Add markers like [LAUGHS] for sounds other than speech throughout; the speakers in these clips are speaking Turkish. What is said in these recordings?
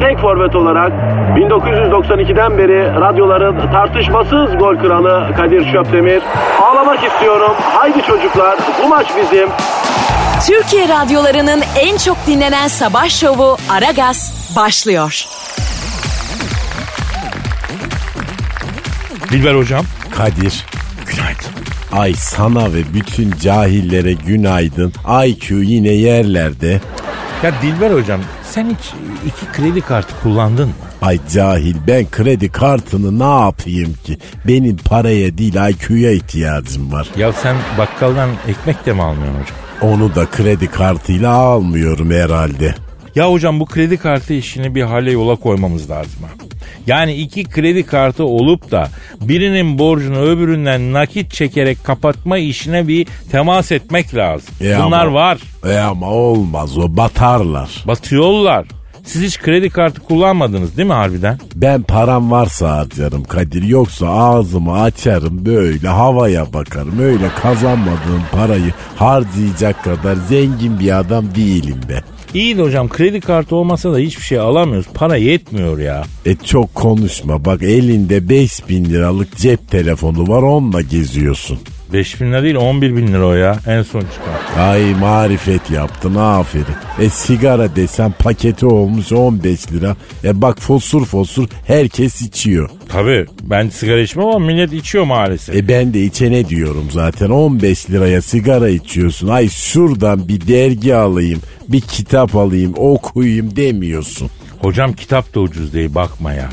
tek forvet olarak 1992'den beri radyoların tartışmasız gol kralı Kadir Şöpdemir. Ağlamak istiyorum. Haydi çocuklar bu maç bizim. Türkiye radyolarının en çok dinlenen sabah şovu Aragaz başlıyor. Dilber hocam. Kadir. Günaydın. Ay sana ve bütün cahillere günaydın. IQ yine yerlerde. Ya Dilber hocam sen hiç iki kredi kartı kullandın mı? Ay cahil ben kredi kartını ne yapayım ki? Benim paraya değil IQ'ya ihtiyacım var. Ya sen bakkaldan ekmek de mi almıyorsun hocam? Onu da kredi kartıyla almıyorum herhalde. Ya hocam bu kredi kartı işini bir hale yola koymamız lazım. Yani iki kredi kartı olup da birinin borcunu öbüründen nakit çekerek kapatma işine bir temas etmek lazım. E Bunlar ama- var. E ama olmaz o batarlar. Batıyorlar. Siz hiç kredi kartı kullanmadınız değil mi harbiden? Ben param varsa harcarım Kadir yoksa ağzımı açarım böyle havaya bakarım. Öyle kazanmadığım parayı harcayacak kadar zengin bir adam değilim ben. İyi de hocam kredi kartı olmasa da hiçbir şey alamıyoruz. Para yetmiyor ya. E çok konuşma bak elinde 5000 liralık cep telefonu var onunla geziyorsun. 5 bin lira değil 11 bin lira o ya en son çıkan. Ay marifet yaptın aferin. E sigara desen paketi olmuş 15 lira. E bak fosur fosur herkes içiyor. Tabii ben sigara içmem ama millet içiyor maalesef. E ben de içene diyorum zaten 15 liraya sigara içiyorsun. Ay şuradan bir dergi alayım, bir kitap alayım, okuyayım demiyorsun. Hocam kitap da ucuz değil bakma ya.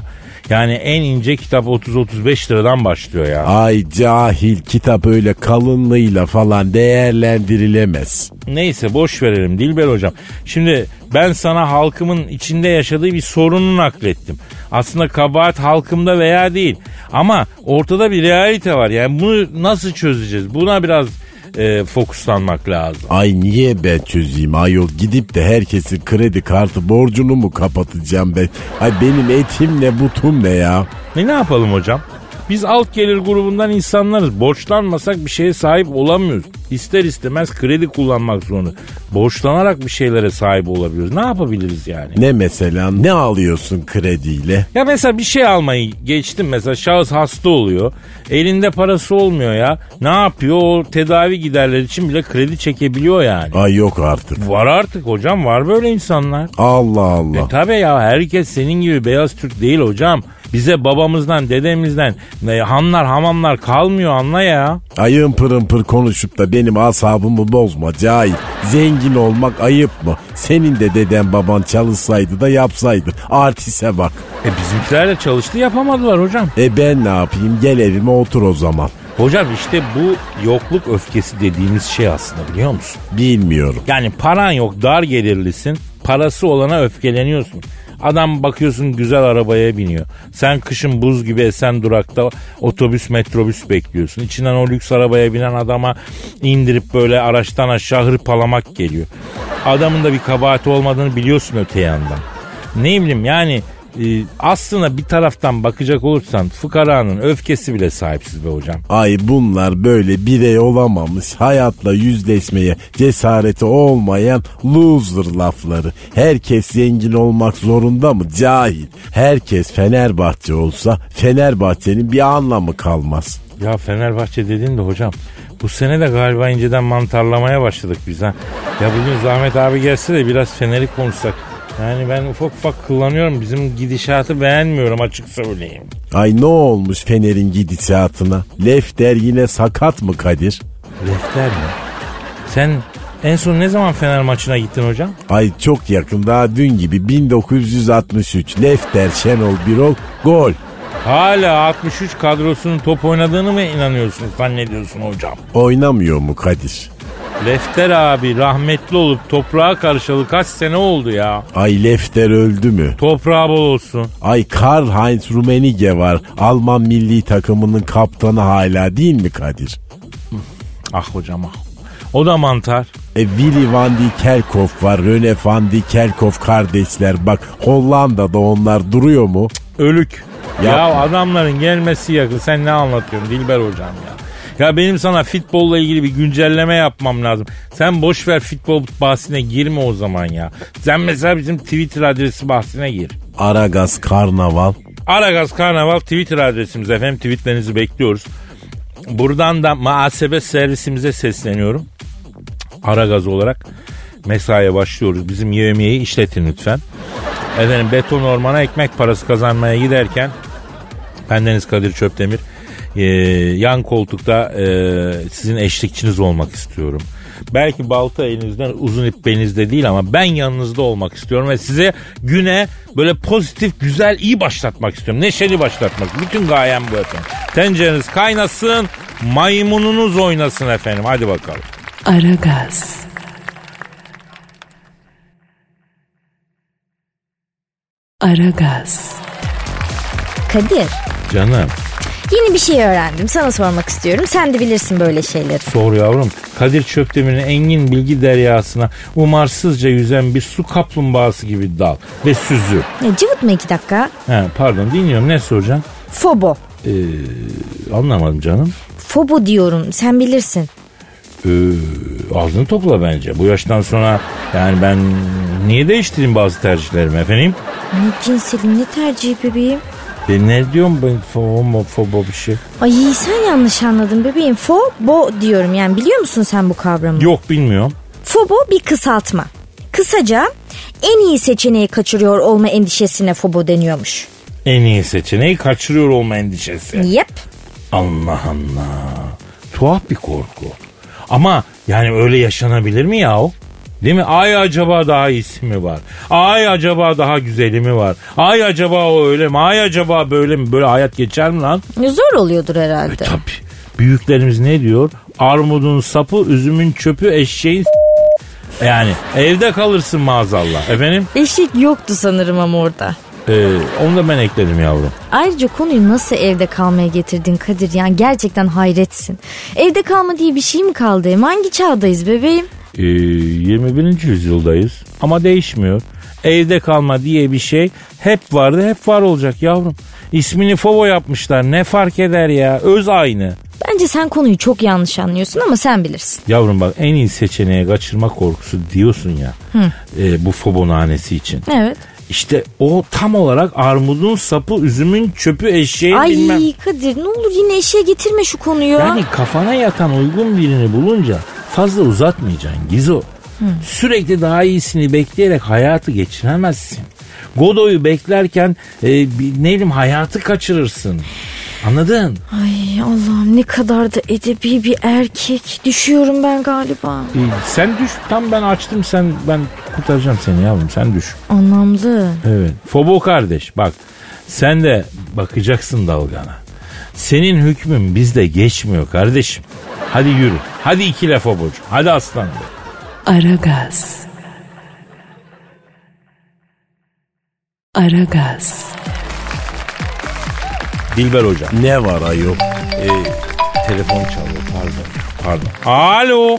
Yani en ince kitap 30-35 liradan başlıyor ya. Ay cahil kitap öyle kalınlığıyla falan değerlendirilemez. Neyse boş verelim Dilber hocam. Şimdi ben sana halkımın içinde yaşadığı bir sorunu naklettim. Aslında kabahat halkımda veya değil. Ama ortada bir realite var. Yani bunu nasıl çözeceğiz? Buna biraz e, fokuslanmak lazım. Ay niye ben çözeyim ayol gidip de herkesin kredi kartı borcunu mu kapatacağım ben? Ay benim etim ne butum ne ya? Ne ne yapalım hocam? Biz alt gelir grubundan insanlarız. Borçlanmasak bir şeye sahip olamıyoruz. İster istemez kredi kullanmak zorunda. Borçlanarak bir şeylere sahip olabiliyoruz. Ne yapabiliriz yani? Ne mesela ne alıyorsun krediyle? Ya mesela bir şey almayı geçtim mesela şahıs hasta oluyor. Elinde parası olmuyor ya. Ne yapıyor? O tedavi giderleri için bile kredi çekebiliyor yani. Ay yok artık. Var artık hocam var böyle insanlar. Allah Allah. E tabi ya herkes senin gibi beyaz Türk değil hocam. Bize babamızdan dedemizden e, hanlar hamamlar kalmıyor anla ya. Ayın pırın pır konuşup da benim asabımı bozma cahil. Zengin olmak ayıp mı? Senin de deden baban çalışsaydı da yapsaydı. Artise bak. E bizimkiler de çalıştı yapamadılar hocam. E ben ne yapayım gel evime otur o zaman. Hocam işte bu yokluk öfkesi dediğimiz şey aslında biliyor musun? Bilmiyorum. Yani paran yok dar gelirlisin parası olana öfkeleniyorsun. Adam bakıyorsun güzel arabaya biniyor. Sen kışın buz gibi esen durakta otobüs metrobüs bekliyorsun. İçinden o lüks arabaya binen adama indirip böyle araçtan aşağı hırpalamak geliyor. Adamın da bir kabahati olmadığını biliyorsun öte yandan. Ne bileyim yani e, aslında bir taraftan bakacak olursan fıkaranın öfkesi bile sahipsiz be hocam. Ay bunlar böyle birey olamamış, hayatla yüzleşmeye cesareti olmayan loser lafları. Herkes zengin olmak zorunda mı? Cahil. Herkes Fenerbahçe olsa Fenerbahçe'nin bir anlamı kalmaz. Ya Fenerbahçe dedin de hocam bu sene de galiba inceden mantarlamaya başladık biz ha. Ya bugün Zahmet abi gelse de biraz Fener'i konuşsak. Yani ben ufak ufak kullanıyorum. Bizim gidişatı beğenmiyorum açık söyleyeyim. Ay ne olmuş Fener'in gidişatına? Lefter yine sakat mı Kadir? Lefter mi? Sen en son ne zaman Fener maçına gittin hocam? Ay çok yakın daha dün gibi 1963 Lefter Şenol Birol gol. Hala 63 kadrosunun top oynadığını mı inanıyorsun zannediyorsun hocam? Oynamıyor mu Kadir? Lefter abi rahmetli olup toprağa karışalı kaç sene oldu ya. Ay Lefter öldü mü? Toprağı bol olsun. Ay Karl Heinz Rummenigge var. Alman milli takımının kaptanı hala değil mi Kadir? Ah hocam ah. O da mantar. E Willy van Kerkhoff var. Rene van Kerkhoff kardeşler. Bak Hollanda'da onlar duruyor mu? Ölük. Ya- Ya, adamların gelmesi yakın. Sen ne anlatıyorsun Dilber hocam ya? Ya benim sana futbolla ilgili bir güncelleme yapmam lazım. Sen boş ver futbol bahsine girme o zaman ya. Sen mesela bizim Twitter adresi bahsine gir. Aragaz Karnaval. Aragaz Karnaval Twitter adresimiz efendim. Tweetlerinizi bekliyoruz. Buradan da muhasebe servisimize sesleniyorum. Aragaz olarak mesaiye başlıyoruz. Bizim yevmiyeyi işletin lütfen. Efendim beton ormana ekmek parası kazanmaya giderken bendeniz Kadir Çöptemir e, yan koltukta e, sizin eşlikçiniz olmak istiyorum. Belki balta elinizden uzun ip belinizde değil ama ben yanınızda olmak istiyorum ve size güne böyle pozitif, güzel, iyi başlatmak istiyorum. Neşeli başlatmak. Bütün gayem bu efendim. Tencereniz kaynasın, maymununuz oynasın efendim. Hadi bakalım. Aragaz. Aragaz. Kadir, Canım yeni bir şey öğrendim. Sana sormak istiyorum. Sen de bilirsin böyle şeyleri. sor yavrum. Kadir Çöptemir'in engin bilgi deryasına umarsızca yüzen bir su kaplumbağası gibi dal ve süzü. Ya, cıvıtma iki dakika. He, pardon dinliyorum ne soracaksın? Fobo. Ee, anlamadım canım. Fobo diyorum. Sen bilirsin. Ee, ağzını topla bence. Bu yaştan sonra yani ben niye değiştireyim bazı tercihlerimi efendim? Ne cinseli ne tercih bebeğim? E ne diyorum ben fobo, fobo bir şey? Ay sen yanlış anladın bebeğim. Fobo diyorum yani biliyor musun sen bu kavramı? Yok bilmiyorum. Fobo bir kısaltma. Kısaca en iyi seçeneği kaçırıyor olma endişesine fobo deniyormuş. En iyi seçeneği kaçırıyor olma endişesi. Yep. Allah Allah. Tuhaf bir korku. Ama yani öyle yaşanabilir mi ya o? Değil mi? Ay acaba daha iyisi mi var? Ay acaba daha güzeli mi var? Ay acaba o öyle mi? Ay acaba böyle mi? Böyle hayat geçer mi lan? Zor oluyordur herhalde. Tabii. Büyüklerimiz ne diyor? Armudun sapı, üzümün çöpü, eşeğin yani evde kalırsın maazallah. Efendim? Eşek yoktu sanırım ama orada. Ee, onu da ben ekledim yavrum. Ayrıca konuyu nasıl evde kalmaya getirdin Kadir? Yani gerçekten hayretsin. Evde kalma diye bir şey mi kaldı? Hangi çağdayız bebeğim? Ee, 21. yüzyıldayız ama değişmiyor. Evde kalma diye bir şey hep vardı hep var olacak yavrum. İsmini Fovo yapmışlar ne fark eder ya öz aynı. Bence sen konuyu çok yanlış anlıyorsun ama sen bilirsin. Yavrum bak en iyi seçeneğe kaçırma korkusu diyorsun ya e, bu Fobo nanesi için. Evet. İşte o tam olarak armudun sapı, üzümün çöpü, eşeğin Ay bilmem. Kadir ne olur yine eşeğe getirme şu konuyu. Yani kafana yatan uygun birini bulunca fazla uzatmayacaksın Gizo. Sürekli daha iyisini bekleyerek hayatı geçiremezsin. Godoy'u beklerken e, bir, ne bileyim hayatı kaçırırsın. Anladın? Ay Allah'ım ne kadar da edebi bir erkek. Düşüyorum ben galiba. E, sen düş. Tam ben açtım sen ben kurtaracağım seni yavrum sen düş. Anlamlı. Evet. Fobo kardeş bak sen de bakacaksın dalgana. Senin hükmün bizde geçmiyor kardeşim. Hadi yürü. Hadi ikile Fobocu. Hadi aslan. be. Aragaz. Aragaz. Dilber hocam. Ne var ayol? Telefon çalıyor pardon. Pardon. Alo.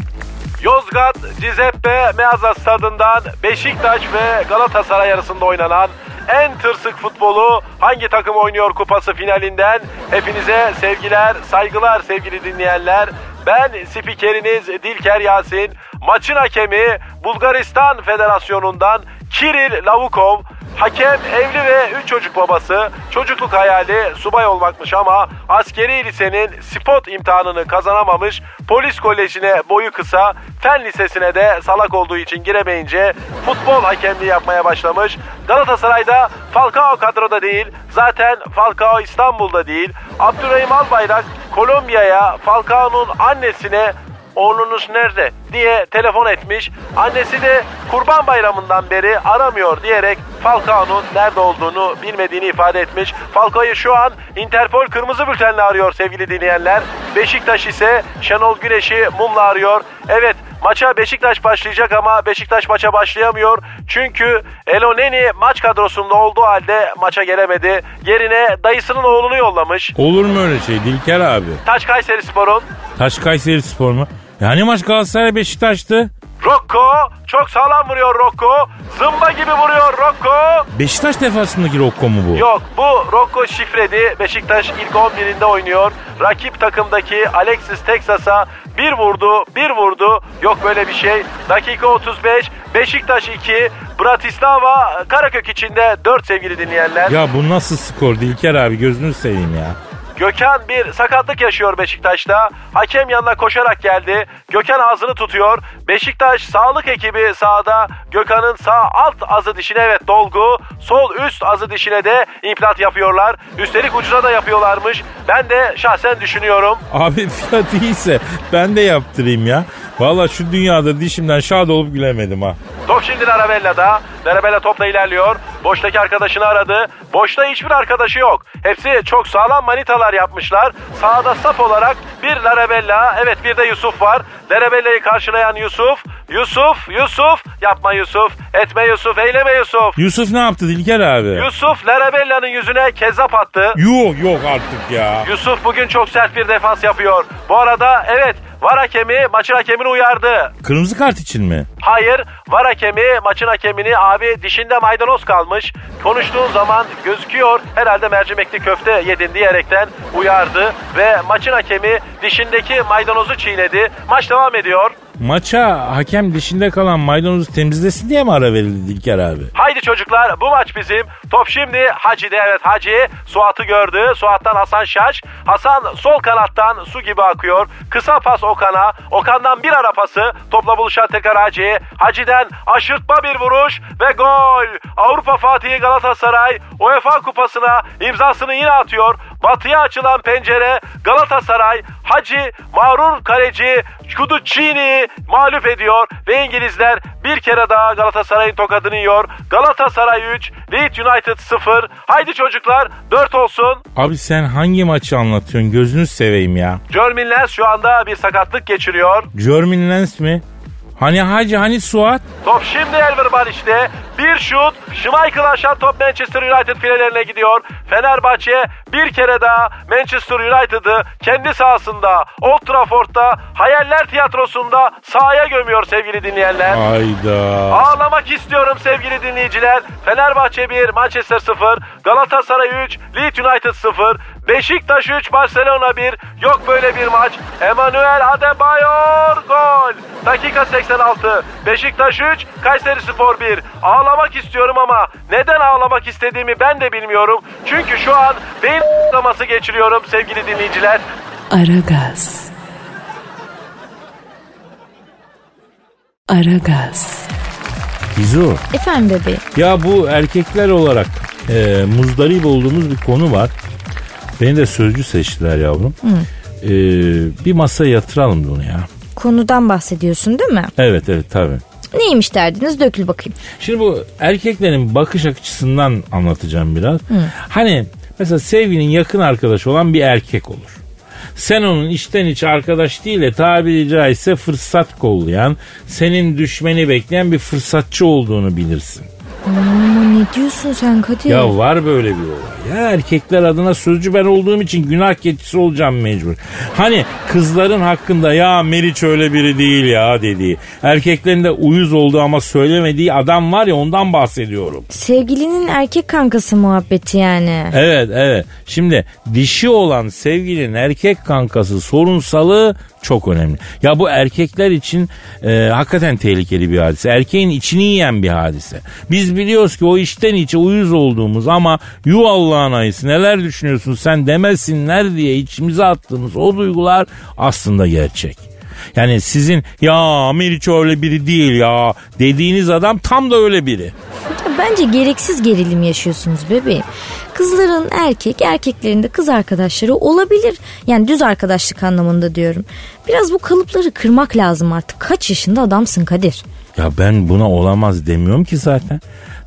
Yozgat Cizeppe Meazza stadından Beşiktaş ve Galatasaray arasında oynanan en tırsık futbolu hangi takım oynuyor kupası finalinden hepinize sevgiler, saygılar sevgili dinleyenler. Ben spikeriniz Dilker Yasin. Maçın hakemi Bulgaristan Federasyonu'ndan Kiril Lavukov. Hakem evli ve 3 çocuk babası. Çocukluk hayali subay olmakmış ama askeri lisenin spot imtihanını kazanamamış. Polis kolejine boyu kısa, fen lisesine de salak olduğu için giremeyince futbol hakemliği yapmaya başlamış. Galatasaray'da Falcao kadroda değil. Zaten Falcao İstanbul'da değil. Abdurrahim Albayrak Kolombiya'ya Falcao'nun annesine oğlunuz nerede diye telefon etmiş. Annesi de kurban bayramından beri aramıyor diyerek Falcao'nun nerede olduğunu bilmediğini ifade etmiş. Falcao'yu şu an Interpol kırmızı bültenle arıyor sevgili dinleyenler. Beşiktaş ise Şenol Güneş'i mumla arıyor. Evet Maça Beşiktaş başlayacak ama Beşiktaş maça başlayamıyor. Çünkü Eloneni maç kadrosunda olduğu halde maça gelemedi. Yerine dayısının oğlunu yollamış. Olur mu öyle şey Dilker abi? Taç Kayseri Spor'un Taş Kayseri Spor mu? Yani maç Galatasaray Beşiktaş'tı. Rocco çok sağlam vuruyor Rocco. Zımba gibi vuruyor Rocco. Beşiktaş defasındaki Rocco mu bu? Yok bu Rocco şifredi. Beşiktaş ilk 11'inde oynuyor. Rakip takımdaki Alexis Texas'a bir vurdu, bir vurdu. Yok böyle bir şey. Dakika 35. Beşiktaş 2. Bratislava Karakök içinde 4 sevgili dinleyenler. Ya bu nasıl skor Dilker abi gözünü seveyim ya. Gökhan bir sakatlık yaşıyor Beşiktaş'ta. Hakem yanına koşarak geldi. Gökhan ağzını tutuyor. Beşiktaş sağlık ekibi sağda. Gökhan'ın sağ alt azı dişine evet dolgu. Sol üst azı dişine de implant yapıyorlar. Üstelik ucuna da yapıyorlarmış. Ben de şahsen düşünüyorum. Abi fiyat iyiyse ben de yaptırayım ya. Valla şu dünyada dişimden şad olup gülemedim ha. Top şimdi Larabella'da. Larabella topla ilerliyor. Boştaki arkadaşını aradı. Boşta hiçbir arkadaşı yok. Hepsi çok sağlam manitalar yapmışlar. Sağda sap olarak bir Larabella, evet bir de Yusuf var. Larabella'yı karşılayan Yusuf. Yusuf, Yusuf, yapma Yusuf, etme Yusuf, eyleme Yusuf. Yusuf ne yaptı Dilker abi? Yusuf Larabella'nın yüzüne kezzap attı. Yok yok artık ya. Yusuf bugün çok sert bir defans yapıyor. Bu arada evet var hakemi maçın hakemini uyardı. Kırmızı kart için mi? Hayır, var hakemi maçın hakemini abi dişinde maydanoz kalmış. Konuştuğun zaman gözüküyor herhalde mercimekli köfte yedin diyerekten uyardı. Ve maçın hakemi dişindeki maydanozu çiğnedi. Maç devam ediyor. Maça hakem dişinde kalan maydanozu temizlesin diye mi ara verildi Dilker abi? Haydi çocuklar bu maç bizim. Top şimdi Hacı'de evet Hacı. Suat'ı gördü. Suat'tan Hasan Şaş. Hasan sol kanattan su gibi akıyor. Kısa pas Okan'a. Okan'dan bir ara pası. Topla buluşan tekrar Hacı. Hacı'den aşırtma bir vuruş ve gol. Avrupa Fatihi Galatasaray UEFA Kupası'na imzasını yine atıyor. Batıya açılan pencere Galatasaray Hacı mağrur kaleci Kuduccini mağlup ediyor ve İngilizler bir kere daha Galatasaray'ın tokadını yiyor. Galatasaray 3, Leeds United 0. Haydi çocuklar 4 olsun. Abi sen hangi maçı anlatıyorsun gözünü seveyim ya. Jermin Lens şu anda bir sakatlık geçiriyor. Jermin Lens mi? Hani Hacı hani Suat? Top şimdi Elver Barış'te. Bir şut. Schmeichel aşan top Manchester United filelerine gidiyor. Fenerbahçe bir kere daha Manchester United'ı kendi sahasında Old Trafford'da Hayaller Tiyatrosu'nda sahaya gömüyor sevgili dinleyenler. Ayda. Ağlamak istiyorum sevgili dinleyiciler. Fenerbahçe 1, Manchester 0, Galatasaray 3, Leeds United 0, Beşiktaş 3, Barcelona 1. Yok böyle bir maç. Emmanuel Adebayor gol. Dakika 86. Beşiktaş 3, Kayseri Spor 1. Ağlamak istiyorum ama neden ağlamak istediğimi ben de bilmiyorum. Çünkü şu an beyin ağlaması geçiriyorum sevgili dinleyiciler. Aragaz. Aragaz. Gizu. Efendim bebeğim. Ya bu erkekler olarak e, muzdarip olduğumuz bir konu var. Beni de sözcü seçtiler yavrum. E, bir masaya yatıralım bunu ya. Konudan bahsediyorsun değil mi? Evet evet tabii. Neymiş derdiniz dökül bakayım. Şimdi bu erkeklerin bakış açısından anlatacağım biraz. Hani mesela sevgilinin yakın arkadaşı olan bir erkek olur. Sen onun içten içe arkadaş değil de tabiri caizse fırsat kollayan, senin düşmeni bekleyen bir fırsatçı olduğunu bilirsin. Ama ne diyorsun sen Kadir? Ya var böyle bir olay. Ya erkekler adına sözcü ben olduğum için günah keçisi olacağım mecbur. Hani kızların hakkında ya Meriç öyle biri değil ya dediği. Erkeklerin de uyuz olduğu ama söylemediği adam var ya ondan bahsediyorum. Sevgilinin erkek kankası muhabbeti yani. Evet evet. Şimdi dişi olan sevgilinin erkek kankası sorunsalı çok önemli. Ya bu erkekler için e, hakikaten tehlikeli bir hadise. Erkeğin içini yiyen bir hadise. Biz biliyoruz ki o içten içe uyuz olduğumuz ama yu Allah'ın ayısı neler düşünüyorsun sen demesinler diye içimize attığımız o duygular aslında gerçek. Yani sizin ya Meriç öyle biri değil ya dediğiniz adam tam da öyle biri. Bence gereksiz gerilim yaşıyorsunuz bebeğim. Kızların erkek, erkeklerin de kız arkadaşları olabilir. Yani düz arkadaşlık anlamında diyorum. Biraz bu kalıpları kırmak lazım artık. Kaç yaşında adamsın Kadir? Ya ben buna olamaz demiyorum ki zaten.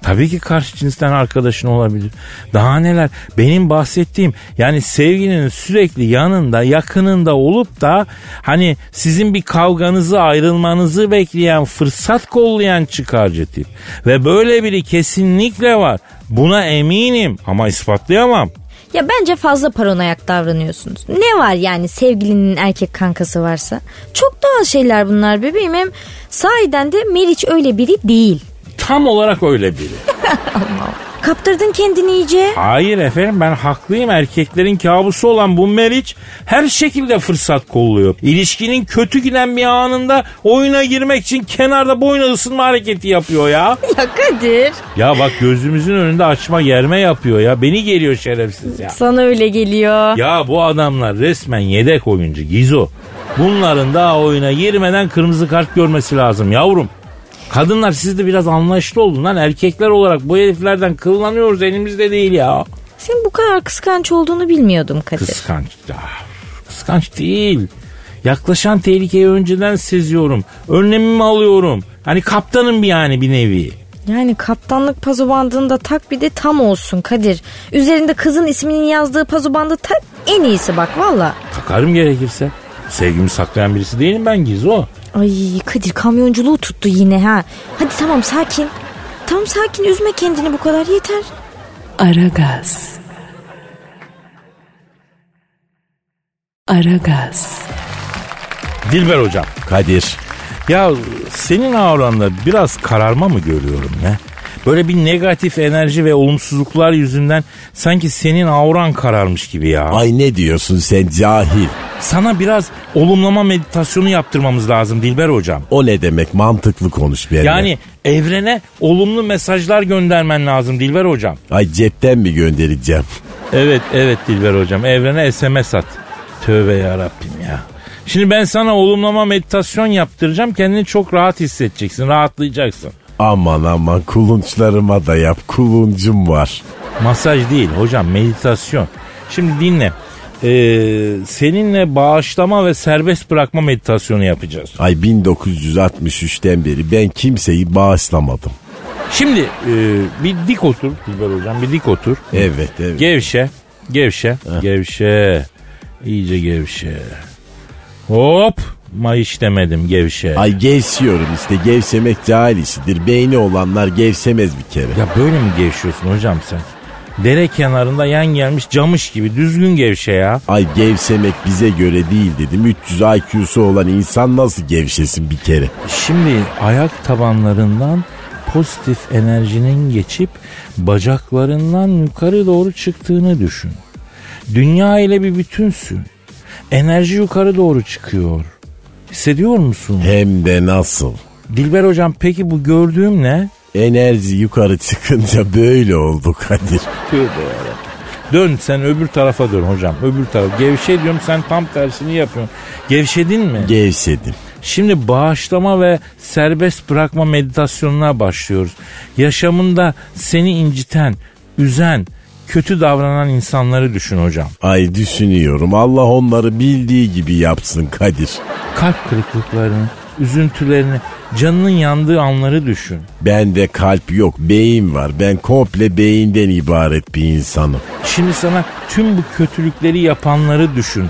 Tabii ki karşı cinsten arkadaşın olabilir. Daha neler benim bahsettiğim yani sevginin sürekli yanında yakınında olup da hani sizin bir kavganızı ayrılmanızı bekleyen fırsat kollayan çıkarcı tip. Ve böyle biri kesinlikle var. Buna eminim ama ispatlayamam. Ya bence fazla paranoyak davranıyorsunuz. Ne var yani sevgilinin erkek kankası varsa? Çok doğal şeyler bunlar bebeğim. Hem sahiden de Meriç öyle biri değil. Tam olarak öyle biri. [LAUGHS] Kaptırdın kendini iyice. Hayır efendim ben haklıyım. Erkeklerin kabusu olan bu Meriç her şekilde fırsat kolluyor. İlişkinin kötü giden bir anında oyuna girmek için kenarda boyuna ısınma hareketi yapıyor ya. [LAUGHS] Ya Kadir. Ya bak gözümüzün önünde açma germe yapıyor ya. Beni geliyor şerefsiz ya. Sana öyle geliyor. Ya bu adamlar resmen yedek oyuncu Gizo. Bunların daha oyuna girmeden kırmızı kart görmesi lazım yavrum. Kadınlar siz de biraz anlayışlı olun lan. Erkekler olarak bu heriflerden kıllanıyoruz elimizde değil ya. Senin bu kadar kıskanç olduğunu bilmiyordum Kadir. Kıskanç. Ah, kıskanç değil. Yaklaşan tehlikeyi önceden seziyorum. Önlemimi alıyorum. Hani kaptanım bir yani bir nevi. Yani kaptanlık pazo bandını da tak bir de tam olsun Kadir. Üzerinde kızın isminin yazdığı pazo bandı tak en iyisi bak valla. Takarım gerekirse. Sevgimi saklayan birisi değilim ben Gizo. Ay Kadir kamyonculuğu tuttu yine ha. Hadi tamam sakin. Tamam sakin üzme kendini bu kadar yeter. Aragaz. Aragaz. Dilber hocam. Kadir. Ya senin auranda biraz kararma mı görüyorum ya? Böyle bir negatif enerji ve olumsuzluklar yüzünden sanki senin auran kararmış gibi ya. Ay ne diyorsun sen cahil. Sana biraz olumlama meditasyonu yaptırmamız lazım Dilber hocam. O ne demek mantıklı konuş benimle. Yani evrene olumlu mesajlar göndermen lazım Dilber hocam. Ay cepten mi göndereceğim? Evet evet Dilber hocam evrene SMS at. Tövbe yarabbim ya. Şimdi ben sana olumlama meditasyon yaptıracağım. Kendini çok rahat hissedeceksin. Rahatlayacaksın. Aman aman kulunçlarıma da yap kuluncum var. Masaj değil hocam meditasyon. Şimdi dinle. Ee, seninle bağışlama ve serbest bırakma meditasyonu yapacağız. Ay 1963'ten beri ben kimseyi bağışlamadım. Şimdi e, bir dik otur Dilber hocam bir dik otur. Evet evet. Gevşe. Gevşe. Gevşe. İyice gevşe. Hop. Mayış demedim gevşe. Ay gevşiyorum işte gevşemek cahil işidir. Beyni olanlar gevşemez bir kere. Ya böyle mi gevşiyorsun hocam sen? Dere kenarında yan gelmiş camış gibi düzgün gevşe ya. Ay gevşemek bize göre değil dedim. 300 IQ'su olan insan nasıl gevşesin bir kere? Şimdi ayak tabanlarından pozitif enerjinin geçip bacaklarından yukarı doğru çıktığını düşün. Dünya ile bir bütünsün. Enerji yukarı doğru çıkıyor. Hissediyor musun? Hem de nasıl? Dilber hocam peki bu gördüğüm ne? Enerji yukarı çıkınca böyle oldu Kadir. Tövbe. Dön sen öbür tarafa dön hocam. Öbür taraf. Gevşe diyorum sen tam tersini yapıyorsun. Gevşedin mi? Gevşedim. Şimdi bağışlama ve serbest bırakma meditasyonuna başlıyoruz. Yaşamında seni inciten, üzen, kötü davranan insanları düşün hocam. Ay düşünüyorum Allah onları bildiği gibi yapsın Kadir. Kalp kırıklıklarını, üzüntülerini, canının yandığı anları düşün. Bende kalp yok beyin var. Ben komple beyinden ibaret bir insanım. Şimdi sana tüm bu kötülükleri yapanları düşün.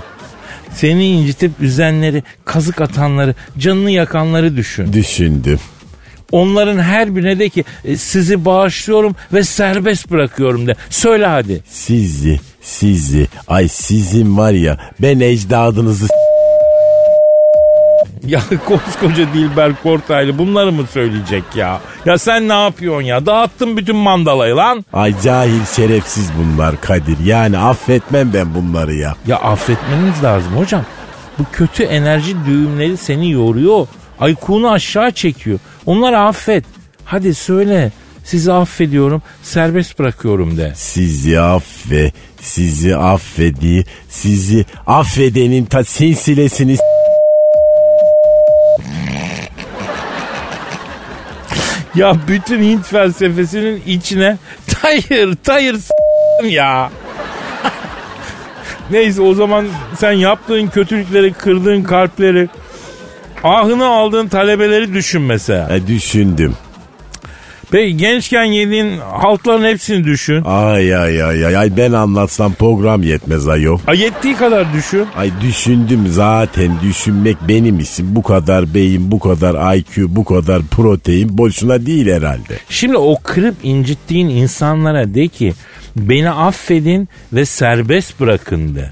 Seni incitip üzenleri, kazık atanları, canını yakanları düşün. Düşündüm. Onların her birine de ki "E, sizi bağışlıyorum ve serbest bırakıyorum de. Söyle hadi. Sizi, sizi, ay sizin var ya ben ecdadınızı Ya [LAUGHS] koskoca Dilber Kortaylı bunları mı söyleyecek ya? Ya sen ne yapıyorsun ya? Dağıttın bütün mandalayı lan. Ay cahil şerefsiz bunlar Kadir. Yani affetmem ben bunları ya. Ya affetmeniz lazım hocam. Bu kötü enerji düğümleri seni yoruyor. Aykunu aşağı çekiyor. Onları affet. Hadi söyle. Sizi affediyorum, serbest bırakıyorum de. Sizi affe, sizi affedi, sizi affedenin ta silsilesini Ya bütün Hint felsefesinin içine tayır tayır ya. Neyse o zaman sen yaptığın kötülükleri, kırdığın kalpleri, ahını aldığın talebeleri düşün mesela. E, düşündüm. Peki gençken yediğin haltların hepsini düşün. Ay ay ay ay ay ben anlatsam program yetmez ayol. Ha yettiği kadar düşün. Ay düşündüm zaten düşünmek benim işim. Bu kadar beyin, bu kadar IQ, bu kadar protein boşuna değil herhalde. Şimdi o kırıp incittiğin insanlara de ki beni affedin ve serbest bırakın de.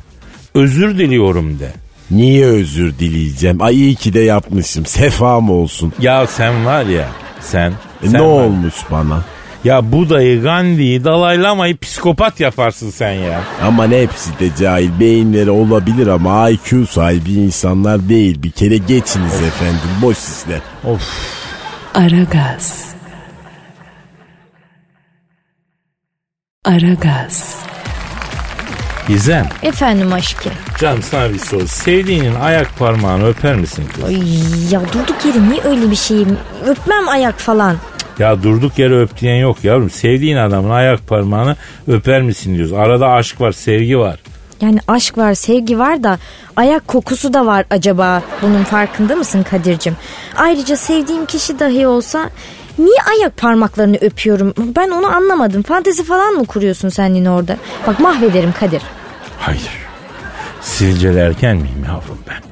Özür diliyorum de. Niye özür dileyeceğim? Ay iyi ki de yapmışım. Sefam olsun. Ya sen var ya sen. E, sen ne var. olmuş bana? Ya Buda'yı, Gandhi'yi, Dalai Lama'yı psikopat yaparsın sen ya. Aman hepsi de cahil beyinleri olabilir ama IQ sahibi insanlar değil. Bir kere geçiniz efendim boş işler. Of. Aragaz. Aragaz. Gizem, Efendim aşkım. canım sana bir soru. Sevdiğinin ayak parmağını öper misin kız? Ay ya durduk yere niye öyle bir şeyim? Öpmem ayak falan. Ya durduk yere öp diyen yok yavrum. Sevdiğin adamın ayak parmağını öper misin diyoruz. Arada aşk var, sevgi var. Yani aşk var, sevgi var da ayak kokusu da var acaba. Bunun farkında mısın Kadir'cim? Ayrıca sevdiğim kişi dahi olsa niye ayak parmaklarını öpüyorum? Ben onu anlamadım. Fantezi falan mı kuruyorsun sen yine orada? Bak mahvederim Kadir. Hayır. Silcelerken miyim yavrum ben?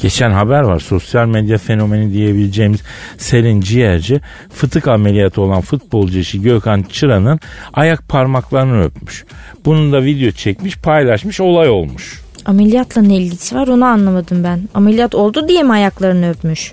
Geçen haber var sosyal medya fenomeni diyebileceğimiz Selin Ciğerci fıtık ameliyatı olan futbolcu eşi Gökhan Çıran'ın ayak parmaklarını öpmüş. Bunun da video çekmiş paylaşmış olay olmuş. Ameliyatla ne ilgisi var onu anlamadım ben. Ameliyat oldu diye mi ayaklarını öpmüş?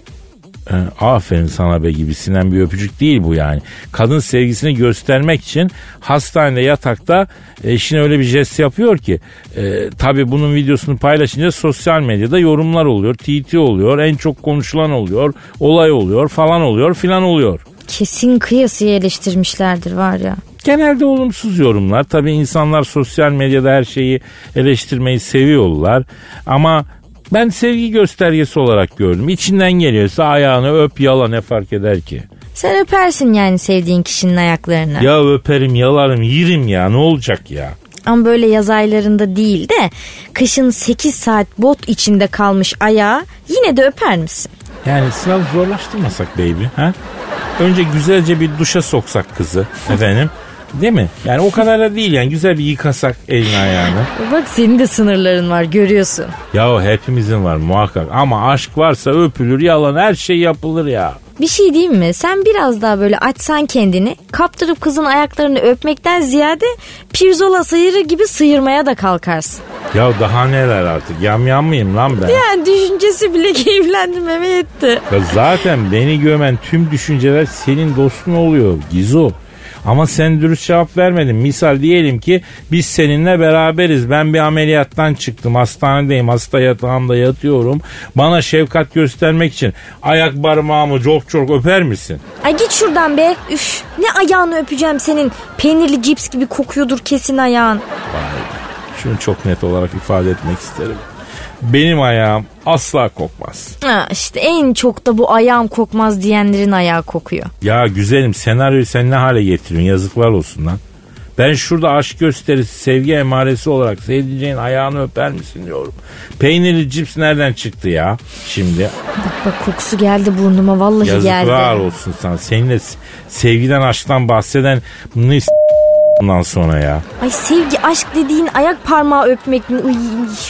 Ee, aferin sana be gibisinden bir öpücük değil bu yani. Kadın sevgisini göstermek için hastanede yatakta eşine öyle bir jest yapıyor ki. E, tabii bunun videosunu paylaşınca sosyal medyada yorumlar oluyor. TT oluyor. En çok konuşulan oluyor. Olay oluyor falan oluyor filan oluyor. Kesin kıyasıya eleştirmişlerdir var ya. Genelde olumsuz yorumlar. Tabii insanlar sosyal medyada her şeyi eleştirmeyi seviyorlar. Ama ben sevgi göstergesi olarak gördüm. İçinden geliyorsa ayağını öp yala ne fark eder ki? Sen öpersin yani sevdiğin kişinin ayaklarını. Ya öperim yalarım yerim ya ne olacak ya? Ama böyle yaz aylarında değil de kışın 8 saat bot içinde kalmış ayağı yine de öper misin? Yani sınav zorlaştırmasak baby ha? Önce güzelce bir duşa soksak kızı efendim. Değil mi? Yani o kadar da değil yani güzel bir yıkasak elini ayağını. Bak senin de sınırların var görüyorsun. Ya hepimizin var muhakkak ama aşk varsa öpülür yalan her şey yapılır ya. Bir şey diyeyim mi? Sen biraz daha böyle açsan kendini kaptırıp kızın ayaklarını öpmekten ziyade pirzola sıyırır gibi sıyırmaya da kalkarsın. Ya daha neler artık yam yam mıyım lan ben? Yani düşüncesi bile [LAUGHS] keyiflendirmeme yetti. Ya zaten beni gömen tüm düşünceler senin dostun oluyor Gizo. Ama sen dürüst cevap vermedin. Misal diyelim ki biz seninle beraberiz. Ben bir ameliyattan çıktım. Hastanedeyim. Hasta yatağımda yatıyorum. Bana şefkat göstermek için ayak parmağımı çok çok öper misin? Ay git şuradan be. Üf ne ayağını öpeceğim senin. Peynirli cips gibi kokuyordur kesin ayağın. Şunu çok net olarak ifade etmek isterim. Benim ayağım asla kokmaz. Ha, işte en çok da bu ayağım kokmaz diyenlerin ayağı kokuyor. Ya güzelim senaryoyu sen ne hale getiriyorsun yazıklar olsun lan. Ben şurada aşk gösterisi, sevgi emaresi olarak sevdiceğin ayağını öper misin diyorum. Peynirli cips nereden çıktı ya şimdi? Bak bak kokusu geldi burnuma vallahi Yazıklar geldi. olsun sana. Seninle sevgiden aşktan bahseden bunu bundan sonra ya. Ay sevgi aşk dediğin ayak parmağı öpmek mi? Uy,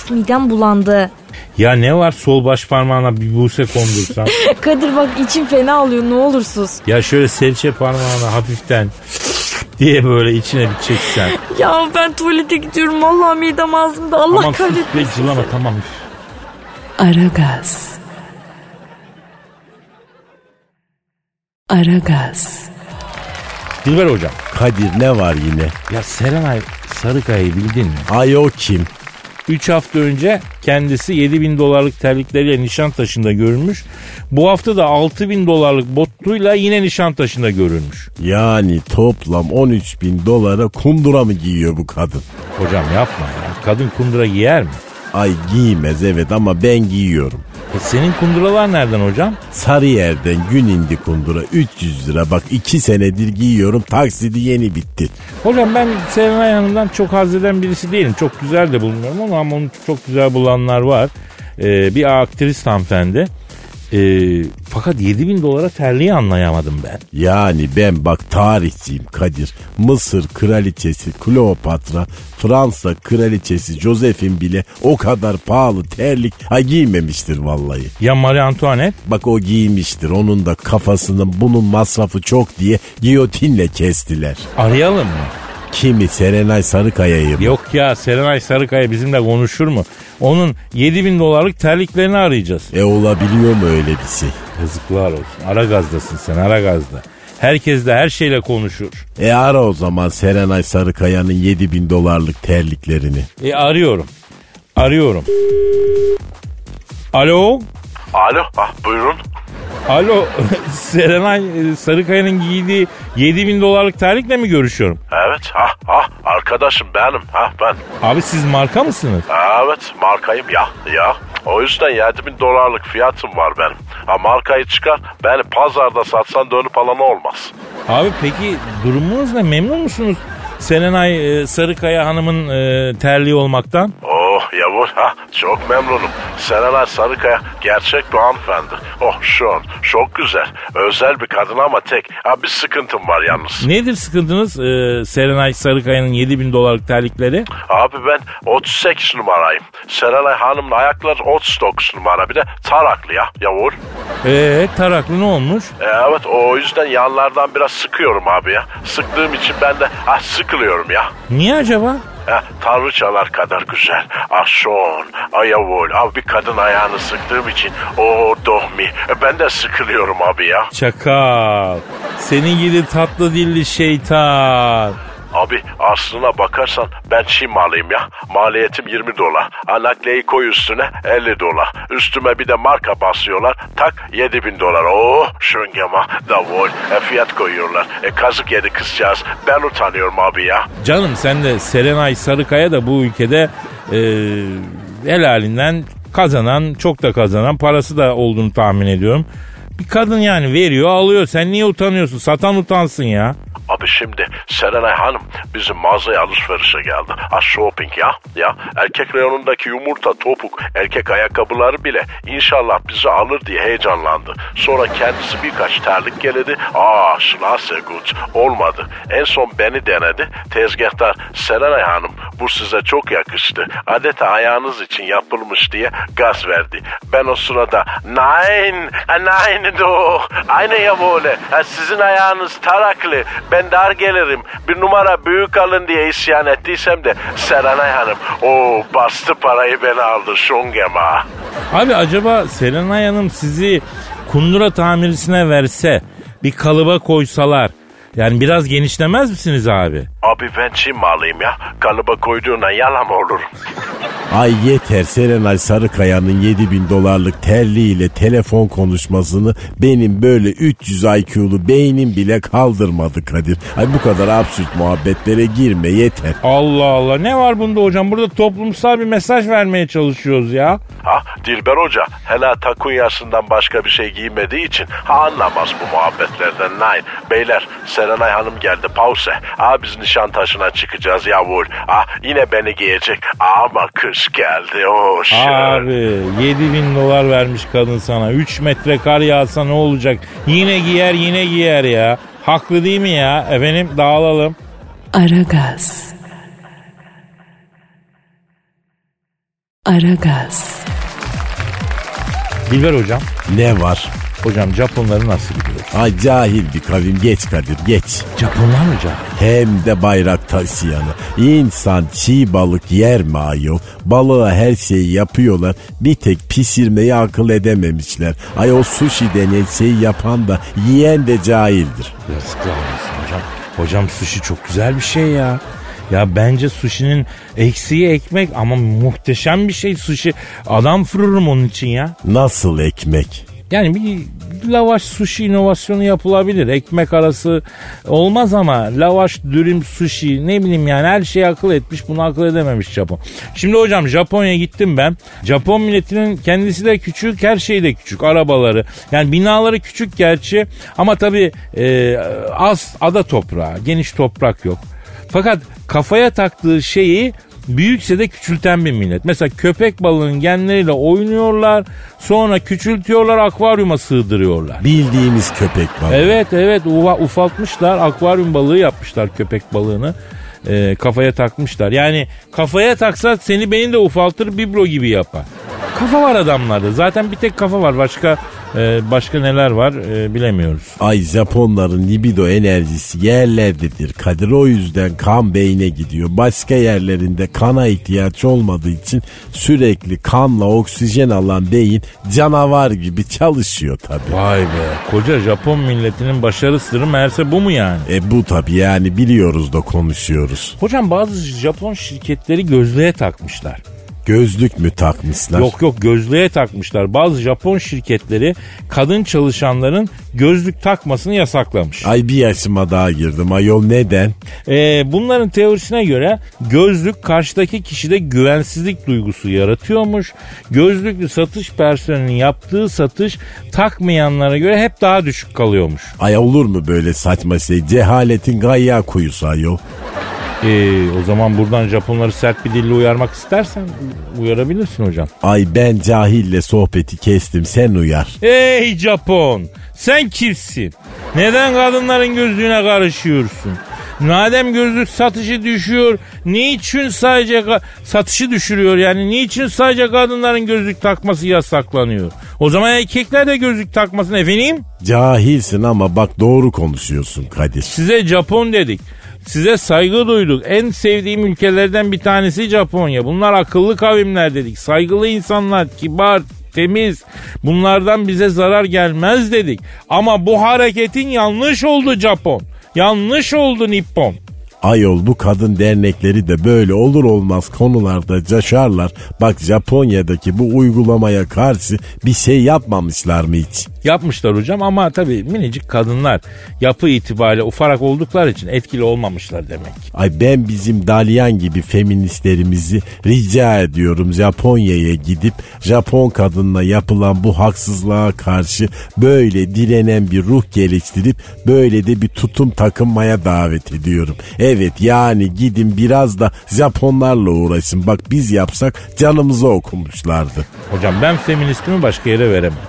midem bulandı. Ya ne var sol baş parmağına bir buse kondursam. [LAUGHS] Kadir bak içim fena oluyor ne olursunuz. ya şöyle serçe parmağına hafiften diye böyle içine bir çeksen. Ya ben tuvalete gidiyorum vallahi midem ağzımda Allah Aman sus be kahretmesin. cılama tamam. Aragaz. Aragaz. Dilber hocam. Kadir ne var yine? Ya Serenay Sarıkaya'yı bildin mi? Ay o kim? 3 hafta önce kendisi 7 bin dolarlık terlikleriyle Nişantaşı'nda görülmüş. Bu hafta da 6 bin dolarlık botuyla yine Nişantaşı'nda görülmüş. Yani toplam 13 bin dolara kundura mı giyiyor bu kadın? Hocam yapma ya. Kadın kundura giyer mi? Ay giymez evet ama ben giyiyorum. E senin kunduralar nereden hocam? Sarıyer'den gün indi kundura 300 lira. Bak 2 senedir giyiyorum taksidi yeni bitti. Hocam ben Serenay Hanım'dan çok haz eden birisi değilim. Çok güzel de bulmuyorum ama, ama onu çok güzel bulanlar var. Ee, bir aktris hanımefendi. Ee, fakat 7000 dolara terliği anlayamadım ben. Yani ben bak tarihçiyim Kadir. Mısır kraliçesi Kleopatra, Fransa kraliçesi Josephine bile o kadar pahalı terlik ha giymemiştir vallahi. Ya Marie Antoinette? Bak o giymiştir. Onun da kafasının bunun masrafı çok diye giyotinle kestiler. Arayalım mı? Kimi Serenay Sarıkaya'yı mı? Yok ya Serenay Sarıkaya bizimle konuşur mu? Onun 7000 dolarlık terliklerini arayacağız. E olabiliyor mu öyle bir şey? Yazıklar olsun. Ara gazdasın sen ara gazda. Herkes de her şeyle konuşur. E ara o zaman Serenay Sarıkaya'nın 7000 dolarlık terliklerini. E arıyorum. Arıyorum. Alo. Alo, ah buyurun. Alo. [LAUGHS] Serenay e, Sarıkaya'nın giydiği 7000 dolarlık terlikle mi görüşüyorum? Evet, ah ah arkadaşım benim, ha ben. Abi siz marka mısınız? Evet, markayım ya, ya. O yüzden 7000 dolarlık fiyatım var benim. Ha markayı çıkar, beni pazarda satsan dönüp alan olmaz. Abi peki durumunuz ne? Memnun musunuz? Serenay e, Sarıkaya Hanım'ın e, terliği olmaktan. Oh yavur, ha çok memnunum. Serenay Sarıkaya gerçek bir hanımefendi. Oh şu an çok güzel. Özel bir kadın ama tek. Ha bir sıkıntım var yalnız. Nedir sıkıntınız e, Serenay Sarıkaya'nın 7000 dolarlık terlikleri? Abi ben 38 numarayım. Serenay Hanım'ın ayakları 39 numara. Bir de taraklı ya yavur. Eee taraklı ne olmuş? E, evet o yüzden yanlardan biraz sıkıyorum abi ya. Sıktığım için ben de ah, sıkılıyorum ya. Niye acaba? Ha, tanrıçalar kadar güzel. Ah son, ayavul. Abi bir kadın ayağını sıktığım için o dohmi. E, ben de sıkılıyorum abi ya. Çakal. Senin gibi tatlı dilli şeytan. Abi aslına bakarsan ben Çin malıyım ya. Maliyetim 20 dolar. Anakleyi koy üstüne 50 dolar. Üstüme bir de marka basıyorlar. Tak 7 bin dolar. Oh şöngema davul. E, fiyat koyuyorlar. E, kazık yedi kızcağız. Ben utanıyorum abi ya. Canım sen de Serenay Sarıkaya da bu ülkede e, helalinden kazanan, çok da kazanan, parası da olduğunu tahmin ediyorum. Bir kadın yani veriyor alıyor. Sen niye utanıyorsun? Satan utansın ya. Abi şimdi Serenay Hanım bizim mağazaya alışverişe geldi. Ha shopping ya. Ya erkek reyonundaki yumurta, topuk, erkek ayakkabıları bile inşallah bizi alır diye heyecanlandı. Sonra kendisi birkaç terlik geledi. Aa şnase gut. Olmadı. En son beni denedi. Tezgahtar Serenay Hanım bu size çok yakıştı. Adeta ayağınız için yapılmış diye gaz verdi. Ben o sırada nein, nein do. Aynı ya böyle. Sizin ayağınız taraklı. Ben dar gelirim. Bir numara büyük alın diye isyan ettiysem de Serenay Hanım o bastı parayı beni aldı şongema. Abi acaba Serenay Hanım sizi kundura tamircisine verse bir kalıba koysalar yani biraz genişlemez misiniz abi? Abi ben Çin malıyım ya. Kalıba koyduğuna yalan olur. Ay yeter Serenay Sarıkaya'nın 7000 dolarlık terliğiyle telefon konuşmasını benim böyle 300 IQ'lu beynim bile kaldırmadı Kadir. Ay bu kadar absürt muhabbetlere girme yeter. Allah Allah ne var bunda hocam? Burada toplumsal bir mesaj vermeye çalışıyoruz ya. Ha Dilber Hoca hele takunyasından başka bir şey giymediği için ha anlamaz bu muhabbetlerden. Nein. Beyler Serenay Hanım geldi pause. Aa biz nişantaşına çıkacağız yavur. Ah yine beni giyecek. Ama kış geldi. Oh shit. Abi 7000 dolar vermiş kadın sana. 3 metre kar yağsa ne olacak? Yine giyer yine giyer ya. Haklı değil mi ya? Efendim dağılalım. Aragaz. Aragaz. Dilber hocam. Ne var? Hocam Japonları nasıl biliyorsun? Ay cahil bir kavim geç Kadir geç. Japonlar mı cahil? Hem de bayrak taşıyanı. İnsan çiğ balık yer mi ayol? Balığa her şeyi yapıyorlar. Bir tek pişirmeyi akıl edememişler. Ay o sushi denen şeyi yapan da yiyen de cahildir. Yazıklar olsun hocam. Hocam sushi çok güzel bir şey ya. Ya bence sushi'nin eksiği ekmek ama muhteşem bir şey sushi. Adam fırırım onun için ya. Nasıl ekmek? Yani bir lavaş sushi inovasyonu yapılabilir. Ekmek arası olmaz ama lavaş, dürüm, sushi ne bileyim yani her şeyi akıl etmiş bunu akıl edememiş Japon. Şimdi hocam Japonya'ya gittim ben. Japon milletinin kendisi de küçük her şeyi de küçük. Arabaları yani binaları küçük gerçi ama tabii e, az ada toprağı geniş toprak yok. Fakat kafaya taktığı şeyi büyükse de küçülten bir millet. Mesela köpek balığının genleriyle oynuyorlar. Sonra küçültüyorlar akvaryuma sığdırıyorlar. Bildiğimiz köpek balığı. Evet evet ufaltmışlar akvaryum balığı yapmışlar köpek balığını. Ee, kafaya takmışlar. Yani kafaya taksa seni beni de ufaltır biblo gibi yapar. Kafa var adamlarda. Zaten bir tek kafa var. Başka e, başka neler var e, bilemiyoruz. Ay Japonların libido enerjisi yerlerdedir. Kadir o yüzden kan beyne gidiyor. Başka yerlerinde kana ihtiyaç olmadığı için sürekli kanla oksijen alan beyin canavar gibi çalışıyor tabii. Vay be. Koca Japon milletinin başarı sırrı meğerse bu mu yani? E bu tabii yani biliyoruz da konuşuyoruz. Hocam bazı Japon şirketleri gözlüğe takmışlar. Gözlük mü takmışlar? Yok yok gözlüğe takmışlar. Bazı Japon şirketleri kadın çalışanların gözlük takmasını yasaklamış. Ay bir yaşıma daha girdim. Ayol neden? Ee, bunların teorisine göre gözlük karşıdaki kişide güvensizlik duygusu yaratıyormuş. Gözlüklü satış personelinin yaptığı satış takmayanlara göre hep daha düşük kalıyormuş. Ay olur mu böyle saçma şey? Cehaletin gayya kuyusu ayol. Ee, o zaman buradan Japonları sert bir dille uyarmak istersen uyarabilirsin hocam. Ay ben cahille sohbeti kestim sen uyar. Ey Japon sen kimsin? Neden kadınların gözlüğüne karışıyorsun? Madem gözlük satışı düşüyor, niçin sadece satışı düşürüyor yani? Niçin sadece kadınların gözlük takması yasaklanıyor? O zaman erkekler de gözlük takmasın efendim. Cahilsin ama bak doğru konuşuyorsun Kadir. Size Japon dedik. Size saygı duyduk. En sevdiğim ülkelerden bir tanesi Japonya. Bunlar akıllı kavimler dedik. Saygılı insanlar, kibar, temiz. Bunlardan bize zarar gelmez dedik. Ama bu hareketin yanlış oldu Japon. Yanlış oldu Nippon. Ayol bu kadın dernekleri de böyle olur olmaz konularda caşarlar. Bak Japonya'daki bu uygulamaya karşı bir şey yapmamışlar mı hiç? Yapmışlar hocam ama tabii minicik kadınlar yapı itibariyle ufarak oldukları için etkili olmamışlar demek. Ay ben bizim Dalyan gibi feministlerimizi rica ediyorum Japonya'ya gidip Japon kadınla yapılan bu haksızlığa karşı böyle direnen bir ruh geliştirip böyle de bir tutum takınmaya davet ediyorum. Evet yani gidin biraz da Japonlarla uğraşın. Bak biz yapsak canımızı okumuşlardı. Hocam ben feministimi başka yere veremem.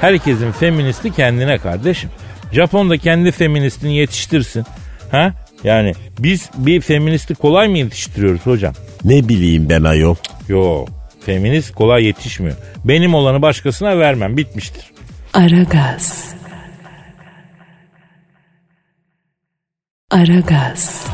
Herkesin feministi kendine kardeşim. Japon da kendi feministini yetiştirsin. Ha? Yani biz bir feministi kolay mı yetiştiriyoruz hocam? Ne bileyim ben ayol. Yok. Feminist kolay yetişmiyor. Benim olanı başkasına vermem. Bitmiştir. Aragaz. Aragaz.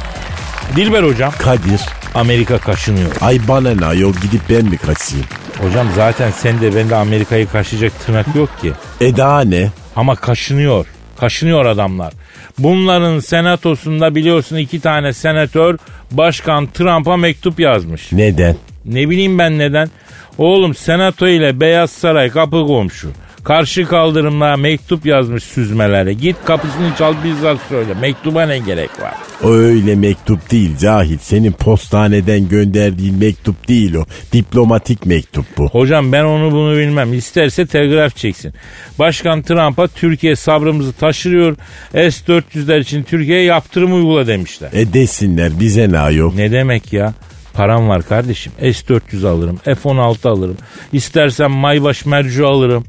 Dilber hocam Kadir. Amerika kaşınıyor. Ay bana ne ayol gidip ben mi kaçayım? Hocam zaten sen de ben de Amerika'yı kaşıyacak tırnak yok ki. E daha ne? Ama kaşınıyor. Kaşınıyor adamlar. Bunların senatosunda biliyorsun iki tane senatör başkan Trump'a mektup yazmış. Neden? Ne bileyim ben neden. Oğlum senato ile Beyaz Saray kapı komşu. Karşı kaldırımlara mektup yazmış süzmelere. Git kapısını çal bizzat söyle. Mektuba ne gerek var? O öyle mektup değil cahil. Senin postaneden gönderdiğin mektup değil o. Diplomatik mektup bu. Hocam ben onu bunu bilmem. İsterse telgraf çeksin. Başkan Trump'a Türkiye sabrımızı taşırıyor. S-400'ler için Türkiye'ye yaptırım uygula demişler. E desinler bize ne ayol. Ne demek ya? Param var kardeşim. S-400 alırım. F-16 alırım. İstersen Maybaş Mercu alırım.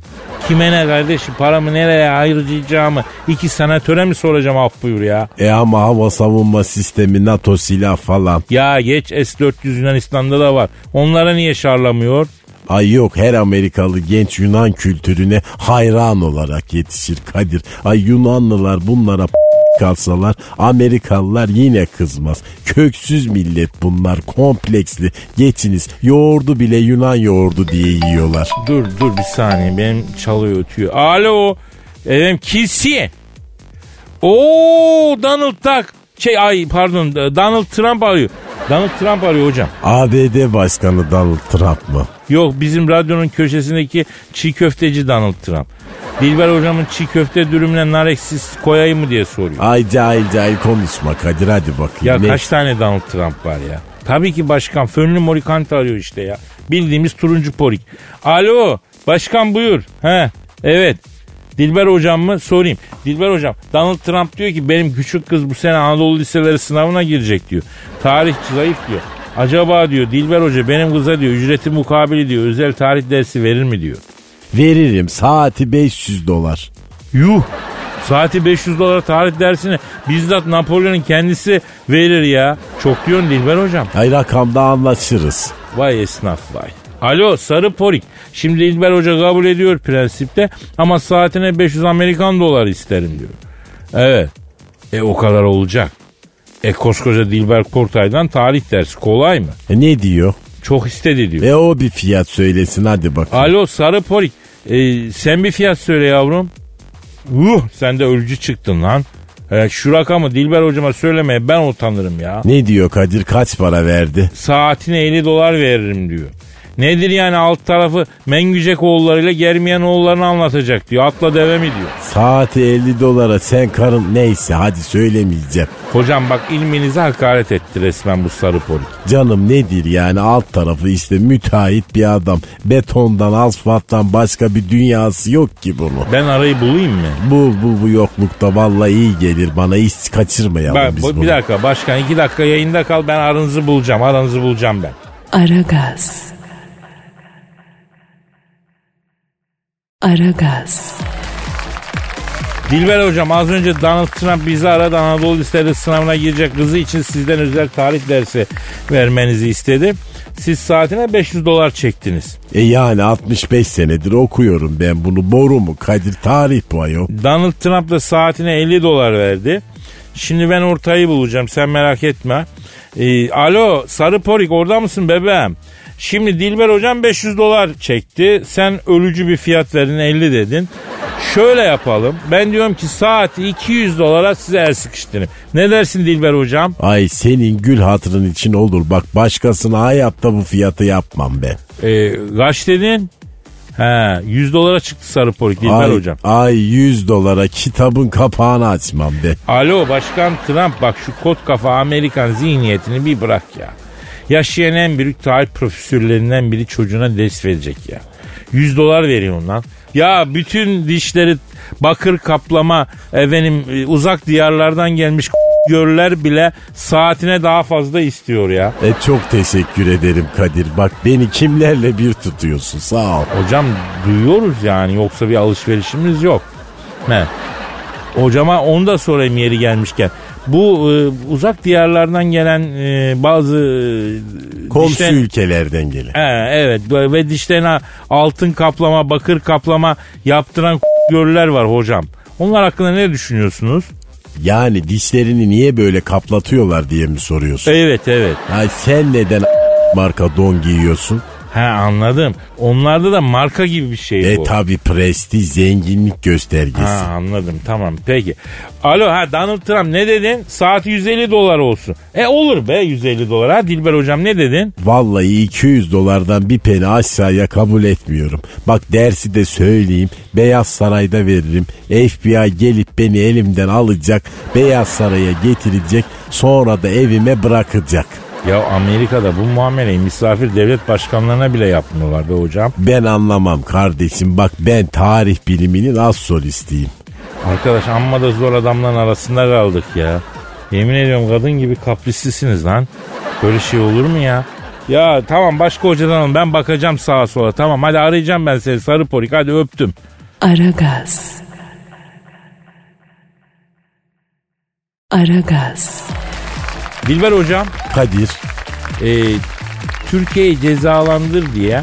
Kime ne kardeşim? Paramı nereye ayıracağımı iki senatöre mi soracağım af buyur ya? E ama hava savunma sistemi NATO silah falan. Ya geç S-400 Yunanistan'da da var. Onlara niye şarlamıyor? Ay yok her Amerikalı genç Yunan kültürüne hayran olarak yetişir Kadir. Ay Yunanlılar bunlara kalsalar Amerikalılar yine kızmaz. Köksüz millet bunlar kompleksli. Geçiniz yoğurdu bile Yunan yoğurdu diye yiyorlar. Dur dur bir saniye benim çalıyor ötüyor. Alo. Efendim kimsi? Oo Donald Duck. Şey ay pardon Donald Trump arıyor. Donald Trump arıyor hocam. ABD Başkanı Donald Trump mı? Yok bizim radyonun köşesindeki çiğ köfteci Donald Trump. Dilber hocamın çiğ köfte dürümüne nar ekşisi koyayım mı diye soruyor. Ay cahil cahil konuşma Kadir hadi bakayım. Ya Ne- kaç tane Donald Trump var ya? Tabii ki başkan. Fönlü Morikante arıyor işte ya. Bildiğimiz turuncu porik. Alo başkan buyur. He evet. Dilber hocam mı? Sorayım. Dilber hocam Donald Trump diyor ki benim küçük kız bu sene Anadolu liseleri sınavına girecek diyor. Tarihçi zayıf diyor. Acaba diyor Dilber hoca benim kıza diyor ücreti mukabili diyor özel tarih dersi verir mi diyor. Veririm saati 500 dolar. Yuh saati 500 dolara tarih dersini bizzat Napolyon'un kendisi verir ya. Çok diyorsun Dilber hocam. Ay rakamda anlaşırız. Vay esnaf vay. Alo sarı porik. Şimdi İlber Hoca kabul ediyor prensipte ama saatine 500 Amerikan doları isterim diyor. Evet. E o kadar olacak. E koskoca Dilber Kortay'dan tarih dersi kolay mı? E ne diyor? Çok istedi diyor. E o bir fiyat söylesin hadi bakayım. Alo sarı porik. E, sen bir fiyat söyle yavrum. Uh sen de ölücü çıktın lan. E, şu rakamı Dilber hocama söylemeye ben utanırım ya. Ne diyor Kadir kaç para verdi? Saatine 50 dolar veririm diyor. Nedir yani alt tarafı Mengücek oğullarıyla Germiyan oğullarını anlatacak diyor. Atla deve mi diyor. Saati 50 dolara sen karın neyse hadi söylemeyeceğim. Hocam bak ilminize hakaret etti resmen bu sarı polik. Canım nedir yani alt tarafı işte müteahhit bir adam. Betondan asfalttan başka bir dünyası yok ki bunu. Ben arayı bulayım mı? Bul bul bu yoklukta vallahi iyi gelir bana hiç kaçırmayalım Bak, biz bu- bunu. bir dakika başkan iki dakika yayında kal ben aranızı bulacağım aranızı bulacağım ben. Aragaz. Aragaz. Dilber hocam az önce Donald Trump bizi aradı Anadolu Liseleri sınavına girecek kızı için sizden özel tarih dersi vermenizi istedi. Siz saatine 500 dolar çektiniz. E yani 65 senedir okuyorum ben bunu boru mu Kadir tarih bu ayol. Donald Trump da saatine 50 dolar verdi. Şimdi ben ortayı bulacağım sen merak etme. Ee, alo sarı porik orada mısın bebeğim? Şimdi Dilber hocam 500 dolar çekti. Sen ölücü bir fiyat verdin 50 dedin. Şöyle yapalım. Ben diyorum ki saati 200 dolara size el sıkıştırayım. Ne dersin Dilber hocam? Ay senin gül hatırın için olur bak başkasına hayatta bu fiyatı yapmam ben. Ee, kaç dedin? He 100 dolara çıktı sarı porik Dilber ay, hocam. Ay 100 dolara kitabın kapağını açmam be. Alo Başkan Trump bak şu kot kafa Amerikan zihniyetini bir bırak ya. Yaşayan en büyük tarih profesörlerinden biri çocuğuna ders verecek ya. 100 dolar veriyorsun lan. Ya bütün dişleri bakır kaplama efendim e, uzak diyarlardan gelmiş [LAUGHS] görler bile saatine daha fazla istiyor ya. E çok teşekkür ederim Kadir. Bak beni kimlerle bir tutuyorsun sağ ol. Hocam duyuyoruz yani yoksa bir alışverişimiz yok. Ne? Hocama onu da sorayım yeri gelmişken. Bu e, uzak diyarlardan gelen e, bazı e, Komşu dişten- ülkelerden gelen. He, evet ve dişlerine altın kaplama, bakır kaplama yaptıran [LAUGHS] görüler var hocam. Onlar hakkında ne düşünüyorsunuz? Yani dişlerini niye böyle kaplatıyorlar diye mi soruyorsun? Evet evet. Ay sen neden [LAUGHS] marka don giyiyorsun? He anladım. Onlarda da marka gibi bir şey E bu. tabi prestij zenginlik göstergesi. Ha anladım tamam peki. Alo ha Donald Trump ne dedin? Saat 150 dolar olsun. E olur be 150 dolar ha Dilber hocam ne dedin? Vallahi 200 dolardan bir peni aşağıya kabul etmiyorum. Bak dersi de söyleyeyim. Beyaz Saray'da veririm. FBI gelip beni elimden alacak. Beyaz Saray'a getirecek. Sonra da evime bırakacak. Ya Amerika'da bu muameleyi misafir devlet başkanlarına bile yapmıyorlar be hocam. Ben anlamam kardeşim. Bak ben tarih biliminin az solistiyim. Arkadaş amma da zor adamların arasında kaldık ya. Yemin ediyorum kadın gibi kaprislisiniz lan. Böyle şey olur mu ya? Ya tamam başka hocadan alın ben bakacağım sağa sola tamam hadi arayacağım ben seni sarı porik hadi öptüm. Aragaz. Aragaz. Dilber hocam Kadir. e, Türkiye'yi cezalandır diye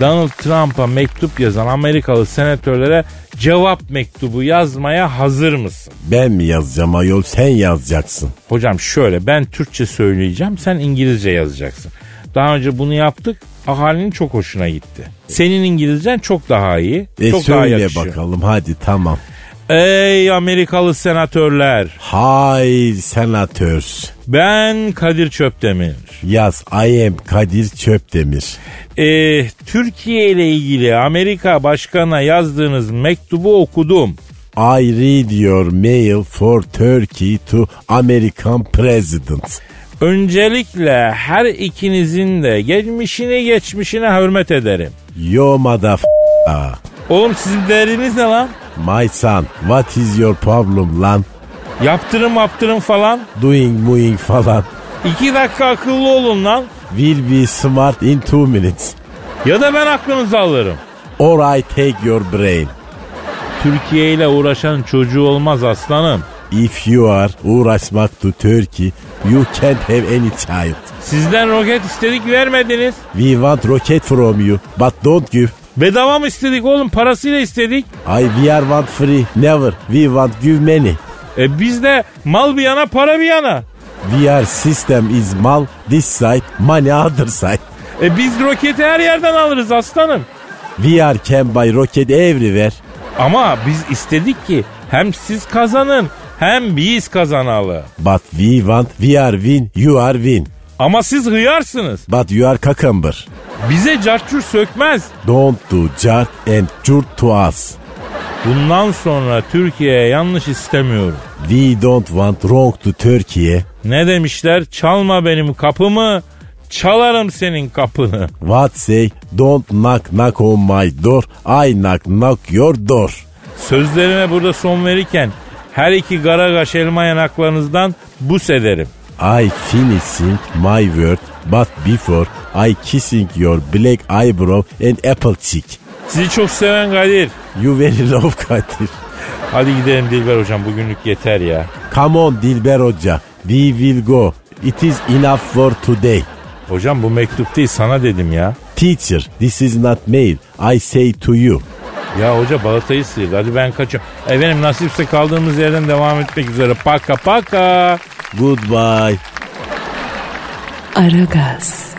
Donald Trump'a mektup yazan Amerikalı senatörlere cevap mektubu yazmaya hazır mısın? Ben mi yazacağım ayol sen yazacaksın. Hocam şöyle ben Türkçe söyleyeceğim sen İngilizce yazacaksın. Daha önce bunu yaptık ahalinin çok hoşuna gitti. Senin İngilizcen çok daha iyi. E çok daha söyle yakışıyor. bakalım hadi tamam. Ey Amerikalı senatörler. Hay senators. Ben Kadir Çöptemir. Yaz I am Kadir Çöpdemir. Ee, Türkiye ile ilgili Amerika Başkanı'na yazdığınız mektubu okudum. I read your mail for Turkey to American President. Öncelikle her ikinizin de geçmişini geçmişine hürmet ederim. Yo motherf***. Oğlum sizin derdiniz ne lan? My son, what is your problem lan? Yaptırım yaptırım falan. Doing moving falan. İki dakika akıllı olun lan. Will be smart in two minutes. Ya da ben aklınızı alırım. Or I take your brain. Türkiye ile uğraşan çocuğu olmaz aslanım. If you are uğraşmak to Turkey, you can't have any child. Sizden roket istedik vermediniz. We want rocket from you, but don't give. Bedava mı istedik oğlum parasıyla istedik. I we are want free, never. We want give many. E biz de mal bir yana para bir yana. We are system is mal, this side, money other side. E biz roketi her yerden alırız aslanım. We are can buy rocket everywhere. Ama biz istedik ki hem siz kazanın hem biz kazanalı. But we want, we are win, you are win. Ama siz hıyarsınız. But you are cucumber. Bize carçur sökmez. Don't do jart and jurt to us. Bundan sonra Türkiye'ye yanlış istemiyorum. We don't want wrong to Turkey. Ne demişler? Çalma benim kapımı, çalarım senin kapını. What say? Don't knock knock on my door. I knock knock your door. Sözlerime burada son verirken her iki garagaş elma yanaklarınızdan bus ederim. I finishing my word, but before I kissing your black eyebrow and apple cheek. Sizi çok seven Kadir. You very love Kadir. Hadi gidelim Dilber hocam bugünlük yeter ya. Come on Dilber Hoca. We will go. It is enough for today. Hocam bu mektup değil sana dedim ya. Teacher, this is not mail. I say to you. Ya hoca balatayı sıyırdı. Hadi ben kaçıyorum. Efendim nasipse kaldığımız yerden devam etmek üzere. Paka paka. Goodbye. Aragaz.